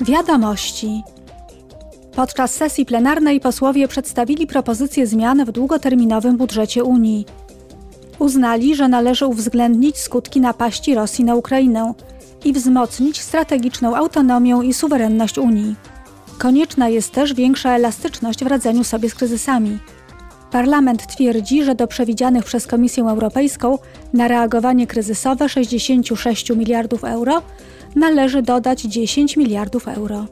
Wiadomości. Podczas sesji plenarnej posłowie przedstawili propozycje zmian w długoterminowym budżecie Unii. Uznali, że należy uwzględnić skutki napaści Rosji na Ukrainę i wzmocnić strategiczną autonomię i suwerenność Unii. Konieczna jest też większa elastyczność w radzeniu sobie z kryzysami. Parlament twierdzi, że do przewidzianych przez Komisję Europejską na reagowanie kryzysowe 66 miliardów euro należy dodać 10 miliardów euro.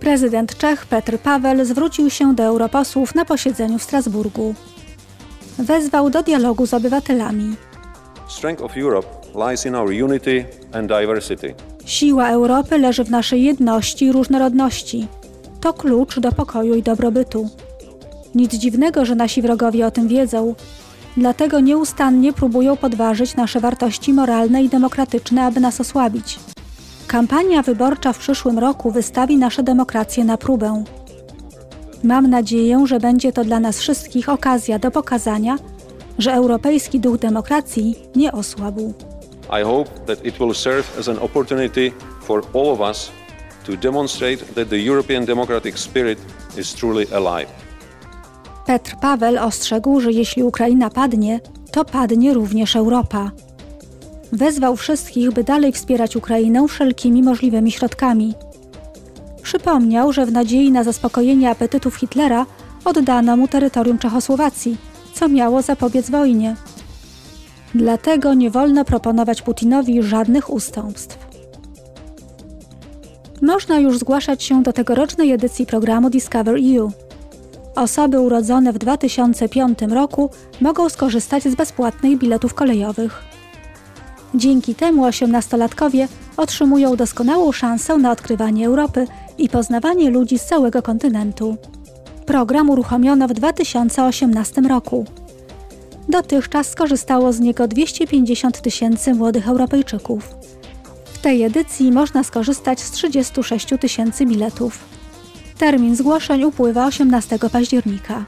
Prezydent Czech Petr Paweł zwrócił się do europosłów na posiedzeniu w Strasburgu. Wezwał do dialogu z obywatelami. Siła Europy leży w naszej jedności i różnorodności. To klucz do pokoju i dobrobytu. Nic dziwnego, że nasi wrogowie o tym wiedzą. Dlatego nieustannie próbują podważyć nasze wartości moralne i demokratyczne, aby nas osłabić. Kampania wyborcza w przyszłym roku wystawi nasze demokracje na próbę. Mam nadzieję, że będzie to dla nas wszystkich okazja do pokazania, że europejski duch demokracji nie osłabł. I hope that it will serve as an opportunity for all of us to demonstrate that the European democratic spirit is truly alive. Petr Paweł ostrzegł, że jeśli Ukraina padnie, to padnie również Europa. Wezwał wszystkich, by dalej wspierać Ukrainę wszelkimi możliwymi środkami. Przypomniał, że w nadziei na zaspokojenie apetytów Hitlera oddano mu terytorium Czechosłowacji, co miało zapobiec wojnie. Dlatego nie wolno proponować Putinowi żadnych ustępstw. Można już zgłaszać się do tegorocznej edycji programu Discover EU. Osoby urodzone w 2005 roku mogą skorzystać z bezpłatnych biletów kolejowych. Dzięki temu osiemnastolatkowie otrzymują doskonałą szansę na odkrywanie Europy i poznawanie ludzi z całego kontynentu. Program uruchomiono w 2018 roku. Dotychczas skorzystało z niego 250 tysięcy młodych Europejczyków. W tej edycji można skorzystać z 36 tysięcy biletów. Termin zgłoszeń upływa 18 października.